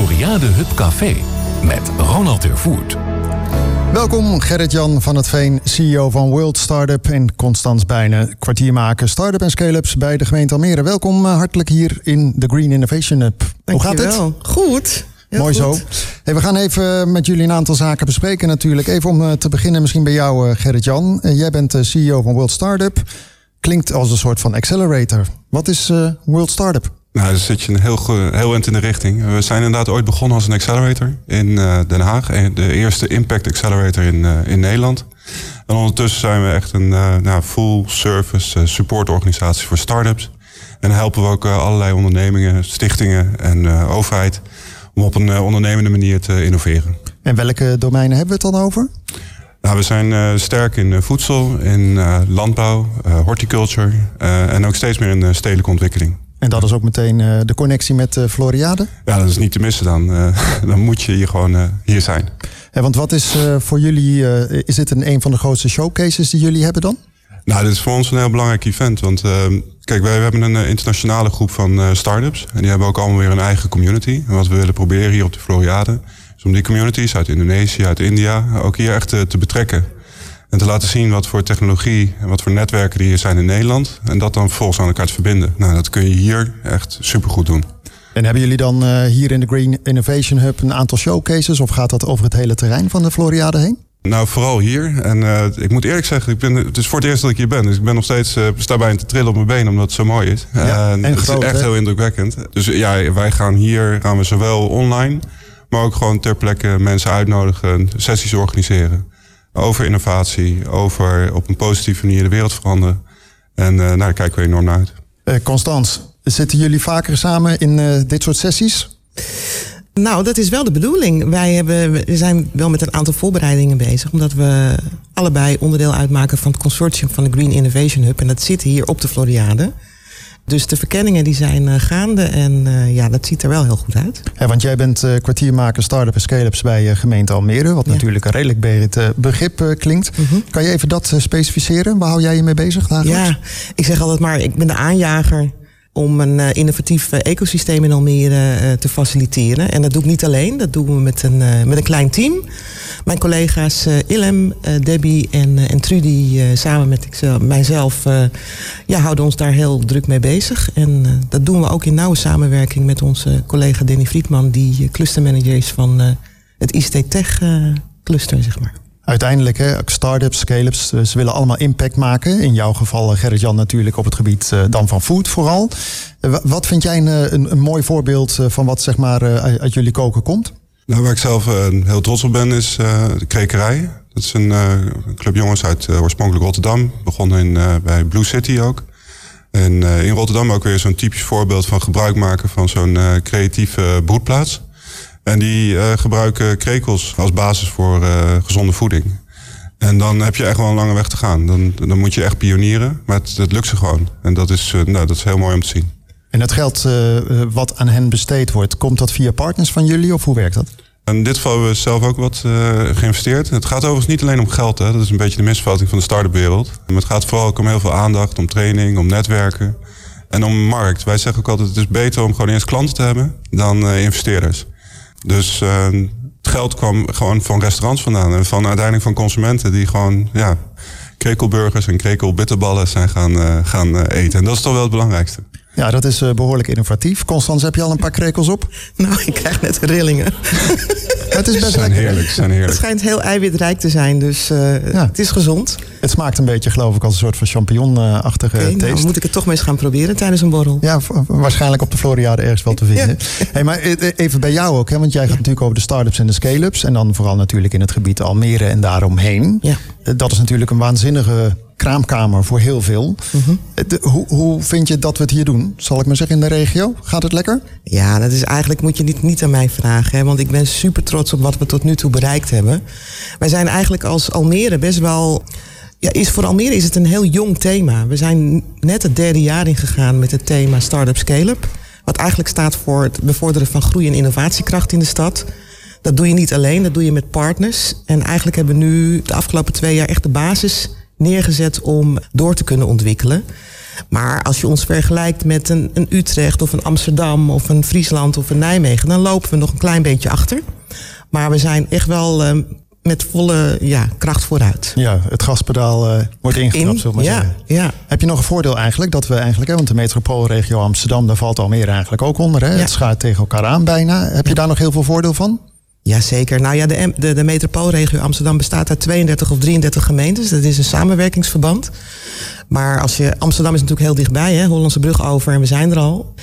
Floriade Hub Café met Ronald Tervoert. Welkom Gerrit-Jan van het Veen, CEO van World Startup en Constans Bijnen, kwartiermaker Startup en Scale-ups bij de gemeente Almere. Welkom eh, hartelijk hier in de Green Innovation Hub. Hoe gaat het? Goed. Heel Mooi zo. Hey, we gaan even met jullie een aantal zaken bespreken natuurlijk. Even om eh, te beginnen misschien bij jou eh, Gerrit-Jan. Jij bent de CEO van World Startup. Klinkt als een soort van accelerator. Wat is eh, World Startup? Nou, daar zit je een heel, heel eind in de richting. We zijn inderdaad ooit begonnen als een accelerator in eh, Den Haag. De eerste impact accelerator in, eh, in Nederland. En ondertussen zijn we echt een eh, nou, full service eh, supportorganisatie voor start-ups. En helpen we ook allerlei ondernemingen, stichtingen en overheid om op een ondernemende manier te innoveren. En welke domeinen hebben we het dan over? Nou, we zijn sterk in voedsel, in landbouw, horticulture en ook steeds meer in stedelijke ontwikkeling. En dat is ook meteen eh, de connectie met eh, Floriade. Ja, dat is niet te missen dan. Eh, dan moet je hier gewoon hier zijn. Want wat is voor jullie, is dit een, een van de grootste showcases die jullie hebben dan? Nou, dit is voor ons een heel belangrijk event. Want eh, kijk, wij hebben een internationale groep van eh start-ups. En die hebben ook allemaal weer een eigen community. En wat we willen proberen hier op de Floriade... is om die communities uit Indonesië, uit India... ook hier echt te betrekken. En te laten zien wat voor technologie en wat voor netwerken er hier zijn in Nederland. En dat dan vervolgens aan elkaar te verbinden. Nou, dat kun je hier echt supergoed doen. En hebben jullie dan eh, hier in de Green Innovation Hub een aantal showcases? Of gaat dat over het hele terrein van de Floriade heen? Nou, vooral hier. En eh, ik moet eerlijk zeggen, ik ben, het is voor het eerst dat ik hier ben. Dus ik ben nog steeds, eh sta bijna te trillen op mijn benen omdat het zo mooi is. Ja, en het groot, is echt hè? heel indrukwekkend. Dus ja, wij gaan hier, gaan we zowel online, maar ook gewoon ter plekke mensen uitnodigen, sessies organiseren. Over innovatie, over op een positieve manier de wereld veranderen. En eh nou, daar kijken we enorm naar uit. Eh Constans, zitten jullie vaker samen in eh, dit soort sessies? Nou, dat is wel de bedoeling. Wij hebben, we zijn wel met een aantal voorbereidingen bezig. Omdat we allebei onderdeel uitmaken van het consortium van de Green Innovation Hub. En dat zit hier op de Floriade. Dus de verkenningen die zijn eh, gaande. En eh, ja, dat ziet er wel heel goed uit. Ja, want jij bent eh, kwartiermaker Startup en Scale-ups bij gemeente Almere. Wat Ja. natuurlijk een redelijk begrip klinkt. Kan je even dat specificeren? Waar hou jij je mee bezig dagelijks? Ja, ik zeg altijd maar, ik ben de aanjager om een eh, innovatief eh, ecosysteem in Almere eh, te faciliteren. En dat doe ik niet alleen, dat doen we met een, met een klein team. Mijn collega's Ilem, Debbie en, en Trudy samen met ikzelf, mijzelf ja, houden ons daar heel druk mee bezig. En dat doen we ook in nauwe samenwerking met onze collega Danny Friedman, die clustermanager is van het ICT Tech cluster, zeg maar. Uiteindelijk, hè, start-ups, scale-ups, eh, ze willen allemaal impact maken. In jouw geval, eh, Gerrit-Jan, natuurlijk op het gebied eh, dan van food vooral. Wa- wat vind jij een, een, mooi voorbeeld van wat zeg maar, uit- jullie koken komt? Nou, waar ik zelf heel trots op ben, is de Krekerij. Dat is een club jongens uit oorspronkelijk Rotterdam. Begonnen in, bij Blue City ook. En in Rotterdam ook weer zo'n typisch voorbeeld van gebruik maken van zo'n creatieve broedplaats. En die eh, gebruiken krekels als basis voor eh, gezonde voeding. En dan heb je echt wel een lange weg te gaan. Dan, dan moet je echt pionieren, maar het, het lukt ze gewoon. En dat is, eh, nou, dat is heel mooi om te zien. En het geld wat aan hen besteed wordt, komt dat via partners van jullie of hoe werkt dat? In dit geval hebben we zelf ook wat geïnvesteerd. Het gaat overigens niet alleen om geld. Hè. Dat is een beetje de misvatting van de start-up wereld. Maar het gaat vooral ook om heel veel aandacht, om training, om netwerken. En om markt. Wij zeggen ook altijd, het is beter om gewoon eerst klanten te hebben dan investeerders. Dus eh, het geld kwam gewoon van restaurants vandaan. En van uiteindelijk van consumenten die gewoon, ja, krekelburgers en krekelbitterballen zijn gaan, eh, gaan eh, eten. En dat is toch wel het belangrijkste. Ja, dat is eh, behoorlijk innovatief. Constans, heb je al een paar krekels op? Nou, ik krijg net rillingen. Het is best zijn lekker. heerlijk, zijn Het heerlijk. schijnt heel eiwitrijk te zijn, dus eh, Ja. het is gezond. Het smaakt een beetje, geloof ik, als een soort van champignon-achtige Oké, taste. nou moet ik het toch maar eens gaan proberen tijdens een borrel. Ja, waarschijnlijk op de Floriade ergens wel te vinden. Hey, maar eh, even bij jou ook, hè, want jij gaat natuurlijk over de start-ups en de scale-ups. En dan vooral natuurlijk in het gebied Almere en daaromheen. Ja. Dat is natuurlijk een waanzinnige kraamkamer voor heel veel. Mhm. De- hoe, hoe vind je dat we het hier doen? Zal ik maar zeggen in de regio? Gaat het lekker? Ja, dat is eigenlijk moet je niet, niet aan mij vragen. Hè, want ik ben super trots op wat we tot nu toe bereikt hebben. Wij zijn eigenlijk als Almere best wel. Ja, is, voor Almere is het een heel jong thema. We zijn net het derde jaar ingegaan met het thema Startup Scale-up. Wat eigenlijk staat voor het bevorderen van groei en innovatiekracht in de stad. Dat doe je niet alleen, dat doe je met partners. En eigenlijk hebben we nu de afgelopen twee jaar echt de basis neergezet om door te kunnen ontwikkelen. Maar als je ons vergelijkt met een, een Utrecht of een Amsterdam of een Friesland of een Nijmegen, dan lopen we nog een klein beetje achter. Maar we zijn echt wel uh, met volle ja, kracht vooruit. Ja, het gaspedaal uh, wordt ingetrapt, In, zullen we maar ja, zeggen. ja. Heb je nog een voordeel eigenlijk? Dat we eigenlijk, hè, want de metropoolregio Amsterdam, daar valt Almere eigenlijk ook onder. Hè? Ja. Het schaart tegen elkaar aan bijna. Heb je daar nog heel veel voordeel van? Jazeker. Nou ja, de, de, de metropoolregio Amsterdam bestaat uit 32 of 33 gemeentes. Dat is een samenwerkingsverband. Maar als je, Amsterdam is natuurlijk heel dichtbij, hè, Hollandse brug over en we zijn er al.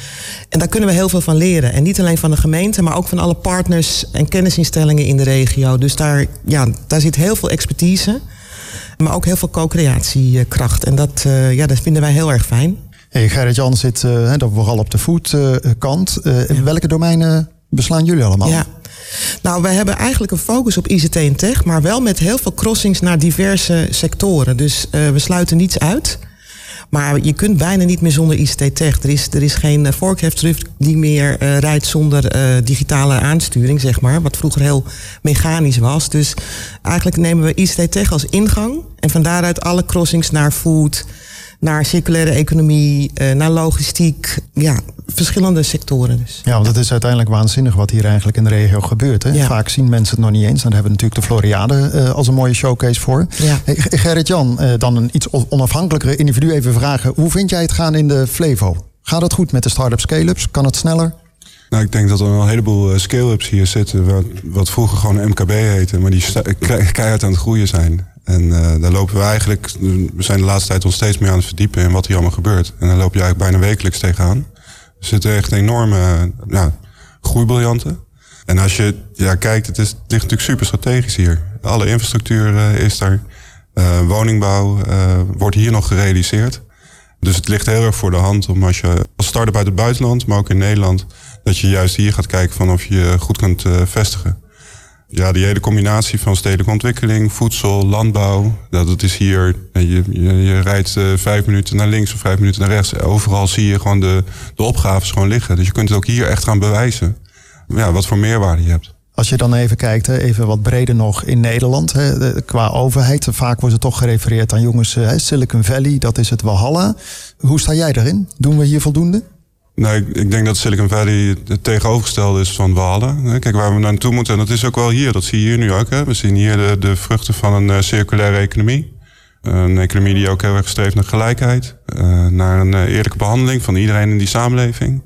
En daar kunnen we heel veel van leren. En niet alleen van de gemeente, maar ook van alle partners en kennisinstellingen in de regio. Dus daar, ja, daar zit heel veel expertise, maar ook heel veel co-creatiekracht. En dat, eh, ja, dat vinden wij heel erg fijn. Hey, Gerrit-Jan zit eh, hè, dat vooral op de voetkant. Uh, Welke domeinen beslaan jullie allemaal? Ja. Nou, wij hebben eigenlijk een focus op ICT en tech, maar wel met heel veel crossings naar diverse sectoren. Dus uh, we sluiten niets uit. Maar je kunt bijna niet meer zonder ICT-tech. Er is, er is geen uh, vorkheftruck die meer uh, rijdt zonder digitale aansturing, zeg maar. Wat vroeger heel mechanisch was. Dus eigenlijk nemen we ICT-tech als ingang. En van daaruit alle crossings naar food, naar circulaire economie, uh, naar logistiek. Ja, verschillende sectoren dus. Ja, want het is uiteindelijk waanzinnig wat hier eigenlijk in de regio gebeurt. Hè? Ja. Vaak zien mensen het nog niet eens. Dan hebben we natuurlijk de Floriade uh, als een mooie showcase voor. Ja. Hey, Gerrit-Jan, uh, dan een iets onafhankelijkere individu even vragen. Hoe vind jij het gaan in de Flevo? Gaat het goed met de start-up scale-ups? Kan het sneller? Nou, ik denk dat er een heleboel scale-ups hier zitten, wat, wat, vroeger gewoon MKB heette, maar die keihard aan het groeien zijn. En uh, daar lopen we eigenlijk, we zijn de laatste tijd ons steeds meer aan het verdiepen in wat hier allemaal gebeurt. En daar loop je eigenlijk bijna wekelijks tegenaan. Er zitten echt enorme ja, groeibriljanten. En als je ja, kijkt, het, is, het ligt natuurlijk super strategisch hier. Alle infrastructuur uh, is daar. Woningbouw wordt hier nog gerealiseerd. Dus het ligt heel erg voor de hand om als je als start-up uit het buitenland, maar ook in Nederland, dat je juist hier gaat kijken van of je goed kunt vestigen. Ja, die hele combinatie van stedelijke ontwikkeling, voedsel, landbouw, dat, dat is hier. Je, je, je rijdt uh, vijf minuten naar links of vijf minuten naar rechts. Overal zie je gewoon de, de opgaves gewoon liggen. Dus je kunt het ook hier echt gaan bewijzen. Ja, wat voor meerwaarde je hebt. Als je dan even kijkt, even wat breder nog in Nederland, qua overheid. Vaak wordt het toch gerefereerd aan jongens, hè, Silicon Valley, dat is het Walhalla. Hoe sta jij daarin? Doen we hier voldoende? Nou, ik, ik, denk dat Silicon Valley het tegenovergestelde is van Walhalla. Kijk, waar we naartoe moeten, en dat is ook wel hier. Dat zie je hier nu ook. Hè. We zien hier de, de vruchten van een uh, circulaire economie. Een economie die ook heel erg streeft naar gelijkheid. Uh, naar een uh, eerlijke behandeling van iedereen in die samenleving.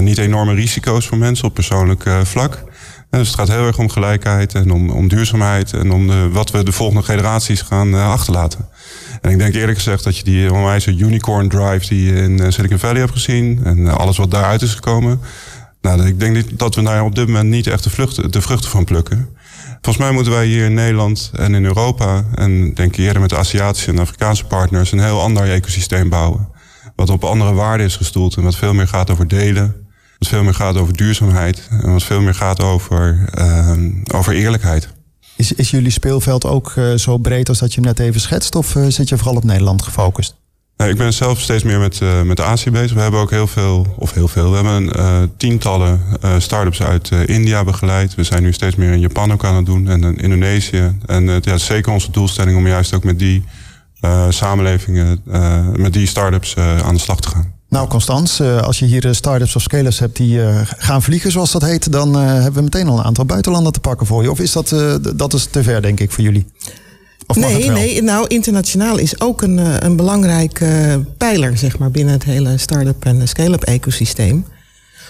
Niet enorme risico's voor mensen op persoonlijk vlak. Dus het gaat heel erg om gelijkheid en om, om duurzaamheid. En om wat we de volgende generaties gaan achterlaten. En ik denk eerlijk gezegd dat je die onwijze unicorn drive die je in Silicon Valley hebt gezien. En alles wat daaruit is gekomen. Nou, ik denk niet dat we daar op dit moment niet echt de, vluchten, de vruchten van plukken. Volgens mij moeten wij hier in Nederland en in Europa, en denk ik eerder met de Aziatische en Afrikaanse partners, een heel ander ecosysteem bouwen. Wat op andere waarden is gestoeld en wat veel meer gaat over delen, wat veel meer gaat over duurzaamheid en wat veel meer gaat over, uh, over eerlijkheid. Is, is jullie speelveld ook uh, zo breed als dat je hem net even schetst, of uh, zit je vooral op Nederland gefocust? Ik ben zelf steeds meer met, uh, met Azië bezig. We hebben ook heel veel, of heel veel, we hebben tientallen uh, start-ups uit India begeleid. We zijn nu steeds meer in Japan ook aan het doen en in Indonesië. En ja, het is zeker onze doelstelling om juist ook met die samenlevingen, met die start-ups aan de slag te gaan. Nou, Constans, als je hier start-ups of scalers hebt die gaan vliegen, zoals dat heet, dan hebben we meteen al een aantal buitenlanden te pakken voor je. Of is dat, dat is te ver, denk ik, voor jullie? Of nee, nee, nou internationaal is ook een, een belangrijke pijler zeg maar, binnen het hele start-up en scale-up ecosysteem.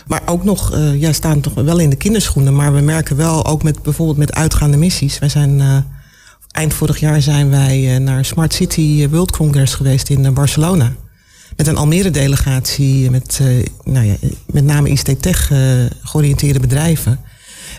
Maar ook nog, uh, ja, staan toch wel in de kinderschoenen. Maar we merken wel ook met bijvoorbeeld met uitgaande missies. Wij zijn uh, eind vorig jaar zijn wij uh, naar Smart City World Congress geweest in Barcelona. Met een Almere-delegatie met nou ja, met name ICT-tech georiënteerde bedrijven.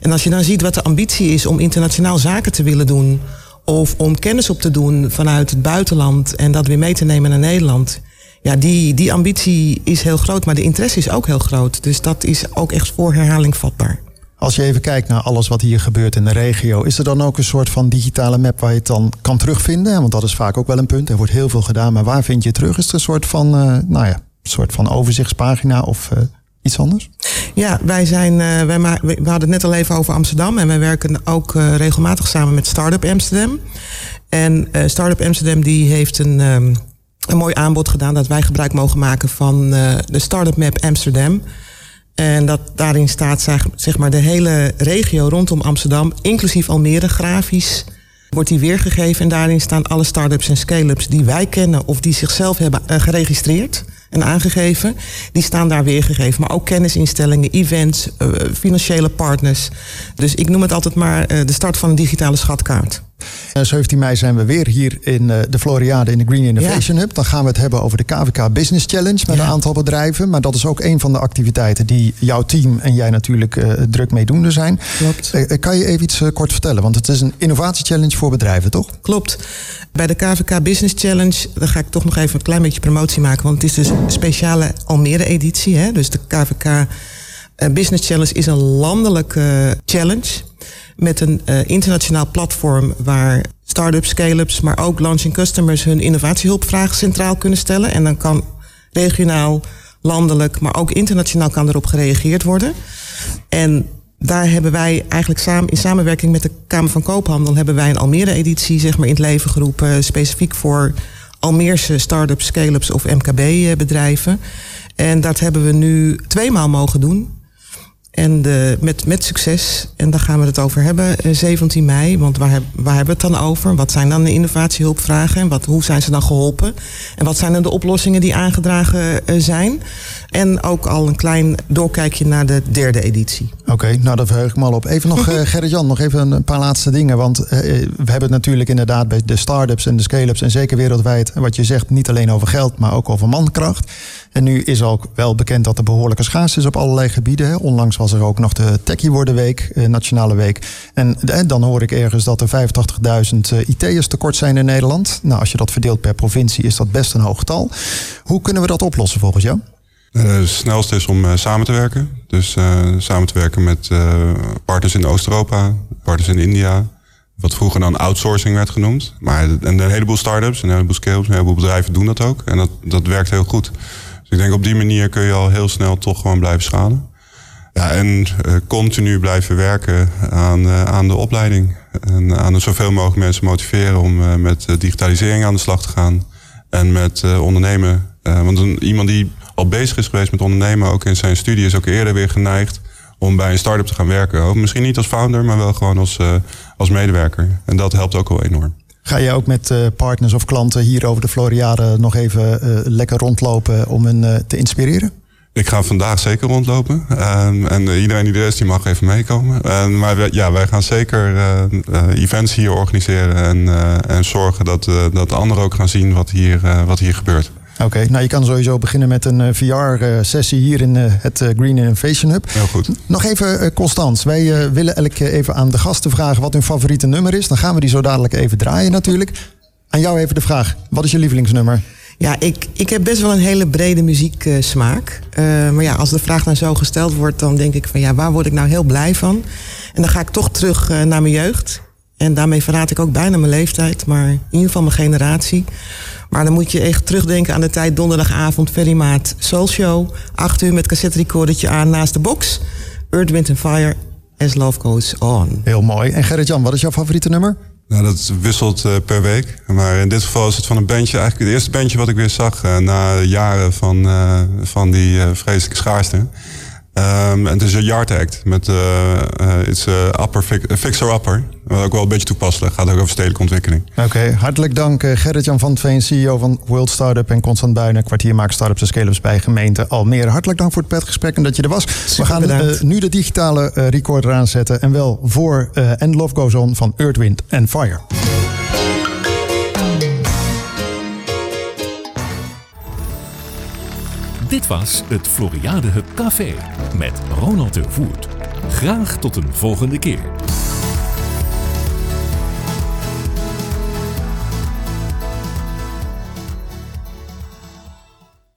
En als je dan ziet wat de ambitie is om internationaal zaken te willen doen of om kennis op te doen vanuit het buitenland en dat weer mee te nemen naar Nederland. Ja, die, die ambitie is heel groot, maar de interesse is ook heel groot. Dus dat is ook echt voor herhaling vatbaar. Als je even kijkt naar alles wat hier gebeurt in de regio, is er dan ook een soort van digitale map waar je het dan kan terugvinden? Want dat is vaak ook wel een punt. Er wordt heel veel gedaan, maar waar vind je het terug? Is er een soort van, uh, nou ja, soort van overzichtspagina of uh, iets anders? Ja, wij zijn, uh, wij we hadden het net al even over Amsterdam en wij werken ook regelmatig samen met Startup Amsterdam. En Startup Amsterdam die heeft een, um, een mooi aanbod gedaan dat wij gebruik mogen maken van de Startup Map Amsterdam. En dat daarin staat zeg maar de hele regio rondom Amsterdam, inclusief Almere, grafisch wordt die weergegeven. En daarin staan alle start-ups en scale-ups die wij kennen of die zichzelf hebben eh, geregistreerd en aangegeven. Die staan daar weergegeven. Maar ook kennisinstellingen, events, uh, financiële partners. Dus ik noem het altijd maar de start van een digitale schatkaart. 17 mei zijn we weer hier in eh, de Floriade in de Green Innovation Hub. Dan gaan we het hebben over de KVK Business Challenge met een aantal bedrijven. Maar dat is ook een van de activiteiten die jouw team en jij natuurlijk uh, druk mee doen zijn. Klopt. Uh, kan je even iets kort vertellen? Want het is een innovatiechallenge voor bedrijven, toch? Klopt. Bij de KVK Business Challenge, daar ga ik toch nog even een klein beetje promotie maken. Want het is dus een speciale Almere-editie. Dus de KVK Business Challenge is een landelijke challenge met een uh, internationaal platform waar start-ups, scale-ups, maar ook launching customers hun innovatiehulpvragen centraal kunnen stellen. En dan kan regionaal, landelijk, maar ook internationaal kan erop gereageerd worden. En daar hebben wij eigenlijk samen, in samenwerking met de Kamer van Koophandel, hebben wij een Almere-editie zeg maar, in het leven geroepen, specifiek voor Almeerse start-ups, scale-ups of MKB-bedrijven. En dat hebben we nu tweemaal mogen doen. En de, met, met succes. En daar gaan we het over hebben, 17 eh, mei. Want waar, waar hebben we het dan over? Wat zijn dan de innovatiehulpvragen? En wat, hoe zijn ze dan geholpen? En wat zijn dan de oplossingen die aangedragen eh, zijn? En ook al een klein doorkijkje naar de derde editie. Oké, nou daar verheug ik me al op. Even nog, uh, Gerrit-Jan, nog even een paar laatste dingen. Want uh, we hebben het natuurlijk inderdaad bij de start-ups en de scale-ups... en zeker wereldwijd, wat je zegt, niet alleen over geld... maar ook over mankracht. En nu is ook wel bekend dat er behoorlijke schaars is op allerlei gebieden. Onlangs was er ook nog de Techie Worden Week, eh, Nationale Week. En eh, dan hoor ik ergens dat er 85.000 uh, IT'ers tekort zijn in Nederland. Nou, als je dat verdeelt per provincie is dat best een hoog getal. Hoe kunnen we dat oplossen volgens jou? Het snelste is om samen te werken. Dus samen te werken met partners in Oost-Europa, partners in India. Wat vroeger dan outsourcing werd genoemd. Maar en een heleboel start-ups, een heleboel scale-ups, een heleboel bedrijven doen dat ook. En dat, dat werkt heel goed. Dus ik denk op die manier kun je al heel snel toch gewoon blijven schalen. Ja, en uh, continu blijven werken aan, uh, aan de opleiding. En aan zoveel mogelijk mensen motiveren om uh, met digitalisering aan de slag te gaan. En met ondernemen. want een, iemand die al bezig is geweest met ondernemen, ook in zijn studie, is ook eerder weer geneigd om bij een start-up te gaan werken. Misschien niet als founder, maar wel gewoon als, als medewerker. En dat helpt ook wel enorm. Ga je ook met partners of klanten hier over de Floriade nog even lekker rondlopen om hen te inspireren? Ik ga vandaag zeker rondlopen. Um, en iedereen die er is, die mag even meekomen. Um, maar wij, ja, wij gaan zeker uh, uh, events hier organiseren. En, uh, en zorgen dat, dat anderen ook gaan zien wat hier, wat hier gebeurt. Oké, okay, nou je kan sowieso beginnen met een VR-sessie hier in het Green Innovation Hub. Heel goed. Nog even, Constans. Wij willen elk even aan de gasten vragen wat hun favoriete nummer is. Dan gaan we die zo dadelijk even draaien natuurlijk. Aan jou even de vraag. Wat is je lievelingsnummer? Ja, ik, ik heb best wel een hele brede muzieksmaak. Uh, maar ja, als de vraag nou zo gesteld wordt, dan denk ik van ja, waar word ik nou heel blij van? En dan ga ik toch terug uh, naar mijn jeugd. En daarmee verraad ik ook bijna mijn leeftijd, maar in ieder geval mijn generatie. Maar dan moet je echt terugdenken aan de tijd donderdagavond, Ferrymaat Soul Show. Acht uur met cassette recordertje aan naast de box. Earth, Wind Fire, As Love Goes On. Heel mooi. En Gerrit-Jan, wat is jouw favoriete nummer? Nou, dat wisselt uh, per week. Maar in dit geval is het van een bandje, eigenlijk het eerste bandje wat ik weer zag uh, na jaren van, uh, van die vreselijke schaarste. Um, en het is een Yard Act met uh, uh, it's a upper fixer upper. Wat ook wel een beetje toepasselijk. Gaat ook over stedelijke ontwikkeling. Oké, okay, hartelijk dank Gerrit-Jan van Veen, CEO van World Startup en Constant Buinen, kwartiermaak startups en scale-ups bij gemeente Almere. Hartelijk dank voor het petgesprek en dat je er was. Super We gaan uh, nu de digitale recorder aanzetten en wel voor And Love Goes On van Earth, Wind and Fire. Dit was het Floriade Hub Café met Ronald de Voert. Graag tot een volgende keer.